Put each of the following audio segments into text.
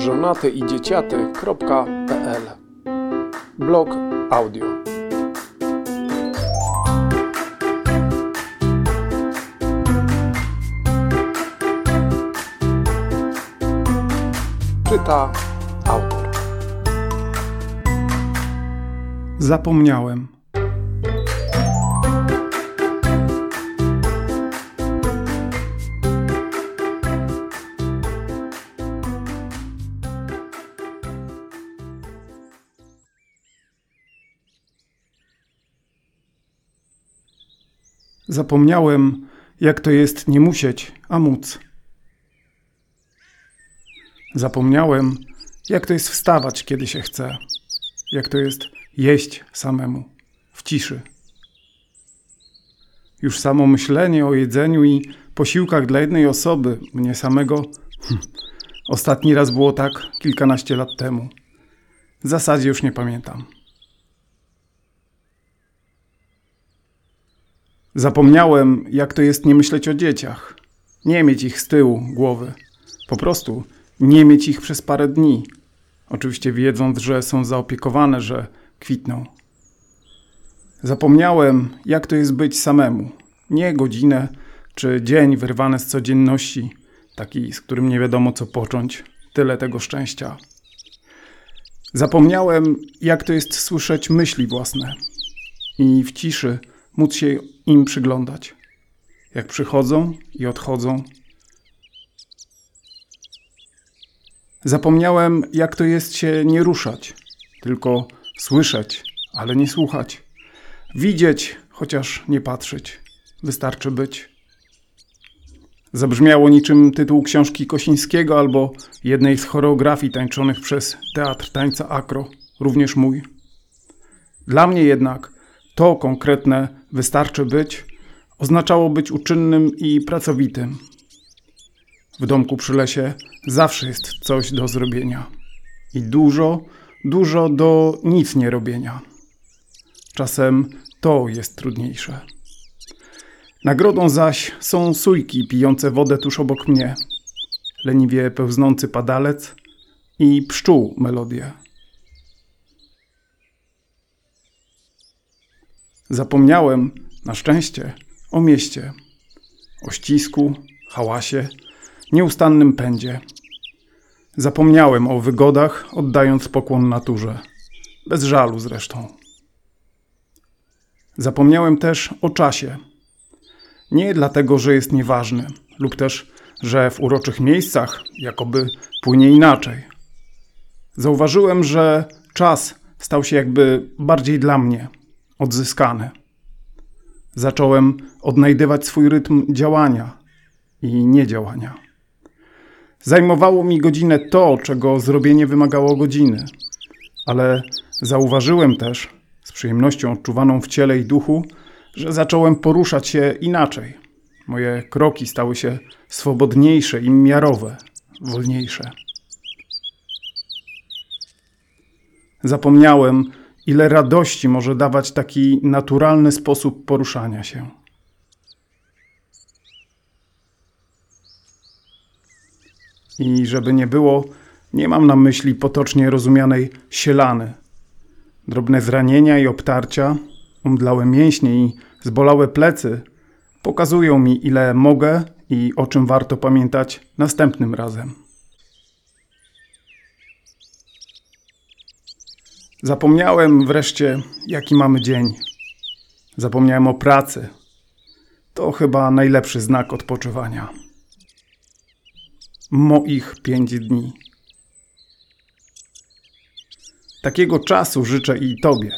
żonatyidzieciaty.pl Blog audio. Czyta autor. Zapomniałem. Zapomniałem, jak to jest nie musieć, a móc. Zapomniałem, jak to jest wstawać, kiedy się chce. Jak to jest jeść samemu, w ciszy. Już samo myślenie o jedzeniu i posiłkach dla jednej osoby, mnie samego, hm, ostatni raz było tak kilkanaście lat temu. W zasadzie już nie pamiętam. Zapomniałem, jak to jest nie myśleć o dzieciach, nie mieć ich z tyłu głowy, po prostu nie mieć ich przez parę dni. Oczywiście wiedząc, że są zaopiekowane, że kwitną. Zapomniałem, jak to jest być samemu. Nie godzinę czy dzień wyrwany z codzienności, taki, z którym nie wiadomo co począć. Tyle tego szczęścia. Zapomniałem, jak to jest słyszeć myśli własne i w ciszy móc się im przyglądać, jak przychodzą i odchodzą. Zapomniałem, jak to jest się nie ruszać, tylko słyszeć, ale nie słuchać, widzieć, chociaż nie patrzeć. Wystarczy być. Zabrzmiało niczym tytuł książki Kosińskiego albo jednej z choreografii tańczonych przez Teatr Tańca Akro, również mój. Dla mnie jednak to konkretne wystarczy być oznaczało być uczynnym i pracowitym. W domku przy lesie zawsze jest coś do zrobienia i dużo, dużo do nic nie robienia. Czasem to jest trudniejsze. Nagrodą zaś są sójki pijące wodę tuż obok mnie, leniwie pełznący padalec i pszczół melodię. Zapomniałem, na szczęście, o mieście, o ścisku, hałasie, nieustannym pędzie. Zapomniałem o wygodach, oddając pokłon naturze, bez żalu zresztą. Zapomniałem też o czasie. Nie dlatego, że jest nieważny, lub też, że w uroczych miejscach jakoby płynie inaczej. Zauważyłem, że czas stał się jakby bardziej dla mnie – odzyskany. Zacząłem odnajdywać swój rytm działania i niedziałania. Zajmowało mi godzinę to, czego zrobienie wymagało godziny, ale zauważyłem też, z przyjemnością odczuwaną w ciele i duchu, że zacząłem poruszać się inaczej. Moje kroki stały się swobodniejsze i miarowe, wolniejsze. Zapomniałem, ile radości może dawać taki naturalny sposób poruszania się. I żeby nie było, nie mam na myśli potocznie rozumianej sielany. Drobne zranienia i obtarcia, omdlałe mięśnie i zbolałe plecy pokazują mi, ile mogę i o czym warto pamiętać następnym razem. Zapomniałem wreszcie, jaki mamy dzień. Zapomniałem o pracy. To chyba najlepszy znak odpoczywania. Moich pięć dni. Takiego czasu życzę i Tobie.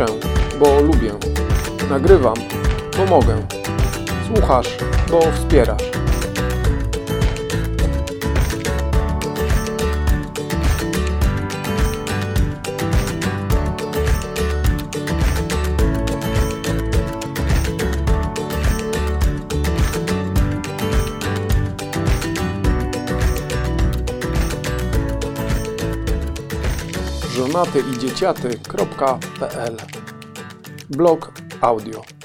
Piszę, bo lubię. Nagrywam, bo mogę. Słuchasz, bo wspierasz. Żonaty i dzieciaty.pl Blog audio